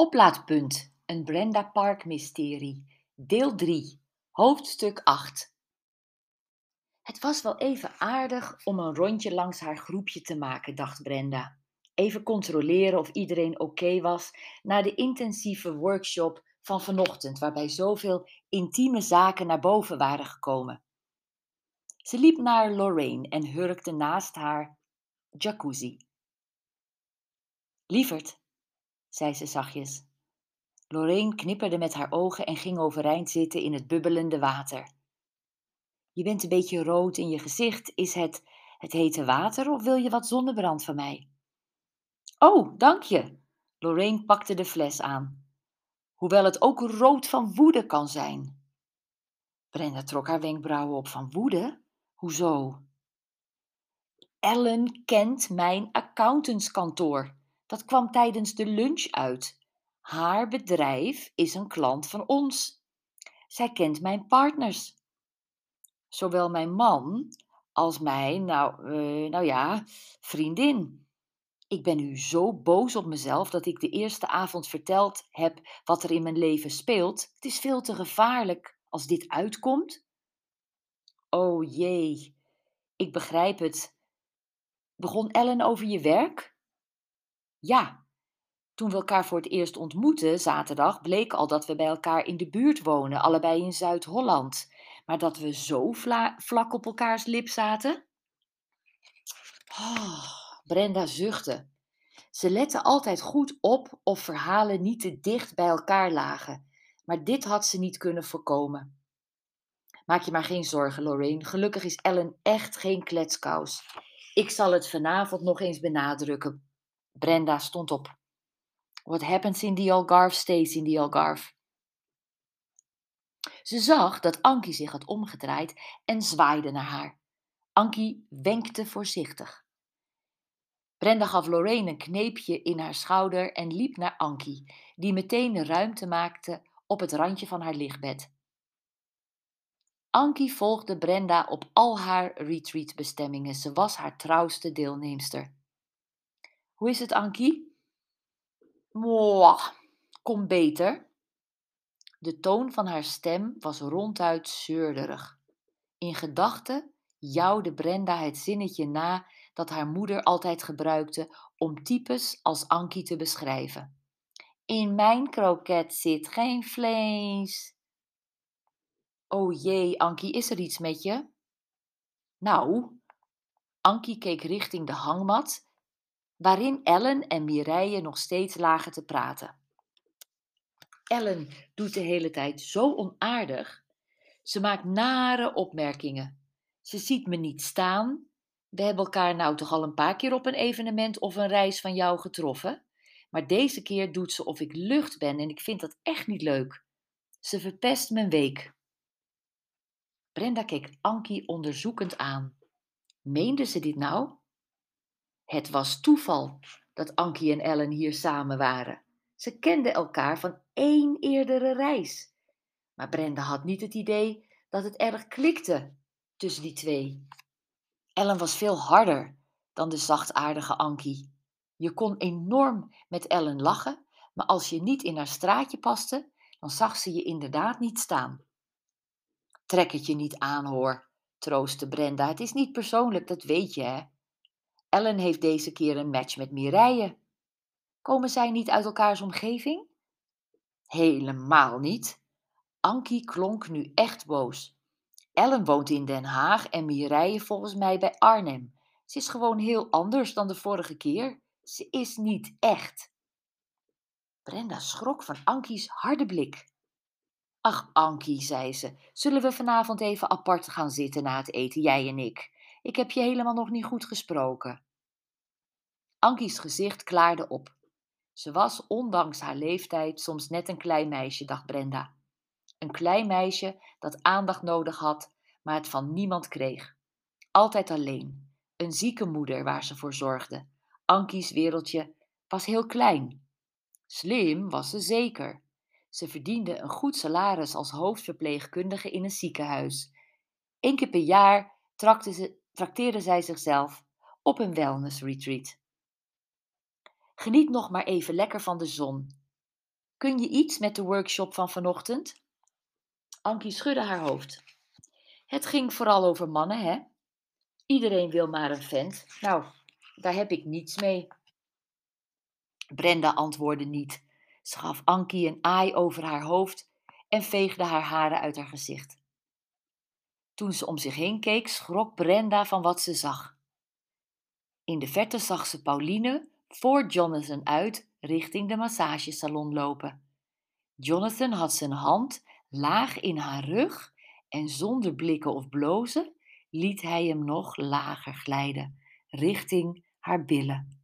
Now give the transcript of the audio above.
Oplaadpunt, een Brenda Park mysterie, deel 3, hoofdstuk 8. Het was wel even aardig om een rondje langs haar groepje te maken, dacht Brenda. Even controleren of iedereen oké was na de intensieve workshop van vanochtend, waarbij zoveel intieme zaken naar boven waren gekomen. Ze liep naar Lorraine en hurkte naast haar jacuzzi. Lieverd, zei ze zachtjes. Lorraine knipperde met haar ogen en ging overeind zitten in het bubbelende water. Je bent een beetje rood in je gezicht. Is het het hete water of wil je wat zonnebrand van mij? Oh, dank je. Lorraine pakte de fles aan. Hoewel het ook rood van woede kan zijn. Brenda trok haar wenkbrauwen op van woede. Hoezo? Ellen kent mijn accountantskantoor. Dat kwam tijdens de lunch uit. Haar bedrijf is een klant van ons. Zij kent mijn partners. Zowel mijn man als mijn, nou, uh, nou ja, vriendin. Ik ben nu zo boos op mezelf dat ik de eerste avond verteld heb wat er in mijn leven speelt. Het is veel te gevaarlijk als dit uitkomt. Oh jee, ik begrijp het. Begon Ellen over je werk? Ja, toen we elkaar voor het eerst ontmoetten, zaterdag, bleek al dat we bij elkaar in de buurt wonen, allebei in Zuid-Holland. Maar dat we zo vlak op elkaars lip zaten? Oh, Brenda zuchtte. Ze lette altijd goed op of verhalen niet te dicht bij elkaar lagen, maar dit had ze niet kunnen voorkomen. Maak je maar geen zorgen, Lorraine. Gelukkig is Ellen echt geen kletskous. Ik zal het vanavond nog eens benadrukken. Brenda stond op. What happens in the Algarve stays in the Algarve. Ze zag dat Ankie zich had omgedraaid en zwaaide naar haar. Ankie wenkte voorzichtig. Brenda gaf Lorraine een kneepje in haar schouder en liep naar Ankie, die meteen ruimte maakte op het randje van haar lichtbed. Ankie volgde Brenda op al haar retreatbestemmingen. Ze was haar trouwste deelnemster. Hoe is het, Ankie? Mwah, kom beter. De toon van haar stem was ronduit zeurderig. In gedachten jouwde Brenda het zinnetje na dat haar moeder altijd gebruikte om types als Ankie te beschrijven. In mijn kroket zit geen vlees. Oh jee, Ankie, is er iets met je? Nou, Ankie keek richting de hangmat waarin Ellen en Mireille nog steeds lagen te praten. Ellen doet de hele tijd zo onaardig. Ze maakt nare opmerkingen. Ze ziet me niet staan. We hebben elkaar nou toch al een paar keer op een evenement of een reis van jou getroffen. Maar deze keer doet ze of ik lucht ben en ik vind dat echt niet leuk. Ze verpest mijn week. Brenda keek Ankie onderzoekend aan. Meende ze dit nou? Het was toeval dat Ankie en Ellen hier samen waren. Ze kenden elkaar van één eerdere reis. Maar Brenda had niet het idee dat het erg klikte tussen die twee. Ellen was veel harder dan de zachtaardige Ankie. Je kon enorm met Ellen lachen, maar als je niet in haar straatje paste, dan zag ze je inderdaad niet staan. Trek het je niet aan, hoor, troostte Brenda. Het is niet persoonlijk, dat weet je, hè? Ellen heeft deze keer een match met Mireille. Komen zij niet uit elkaars omgeving? Helemaal niet. Ankie klonk nu echt boos. Ellen woont in Den Haag en Mireille volgens mij bij Arnhem. Ze is gewoon heel anders dan de vorige keer. Ze is niet echt. Brenda schrok van Ankie's harde blik. Ach, Ankie, zei ze, zullen we vanavond even apart gaan zitten na het eten, jij en ik? Ik heb je helemaal nog niet goed gesproken. Ankie's gezicht klaarde op. Ze was, ondanks haar leeftijd, soms net een klein meisje, dacht Brenda. Een klein meisje dat aandacht nodig had, maar het van niemand kreeg. Altijd alleen. Een zieke moeder waar ze voor zorgde. Ankie's wereldje was heel klein. Slim was ze zeker. Ze verdiende een goed salaris als hoofdverpleegkundige in een ziekenhuis. Eén keer per jaar ze, trakteerde zij zichzelf op een wellness retreat. Geniet nog maar even lekker van de zon. Kun je iets met de workshop van vanochtend? Ankie schudde haar hoofd. Het ging vooral over mannen, hè? Iedereen wil maar een vent. Nou, daar heb ik niets mee. Brenda antwoordde niet. Ze gaf Ankie een aai over haar hoofd en veegde haar haren uit haar gezicht. Toen ze om zich heen keek, schrok Brenda van wat ze zag. In de verte zag ze Pauline voor Jonathan uit richting de massagesalon lopen. Jonathan had zijn hand laag in haar rug en zonder blikken of blozen liet hij hem nog lager glijden, richting haar billen.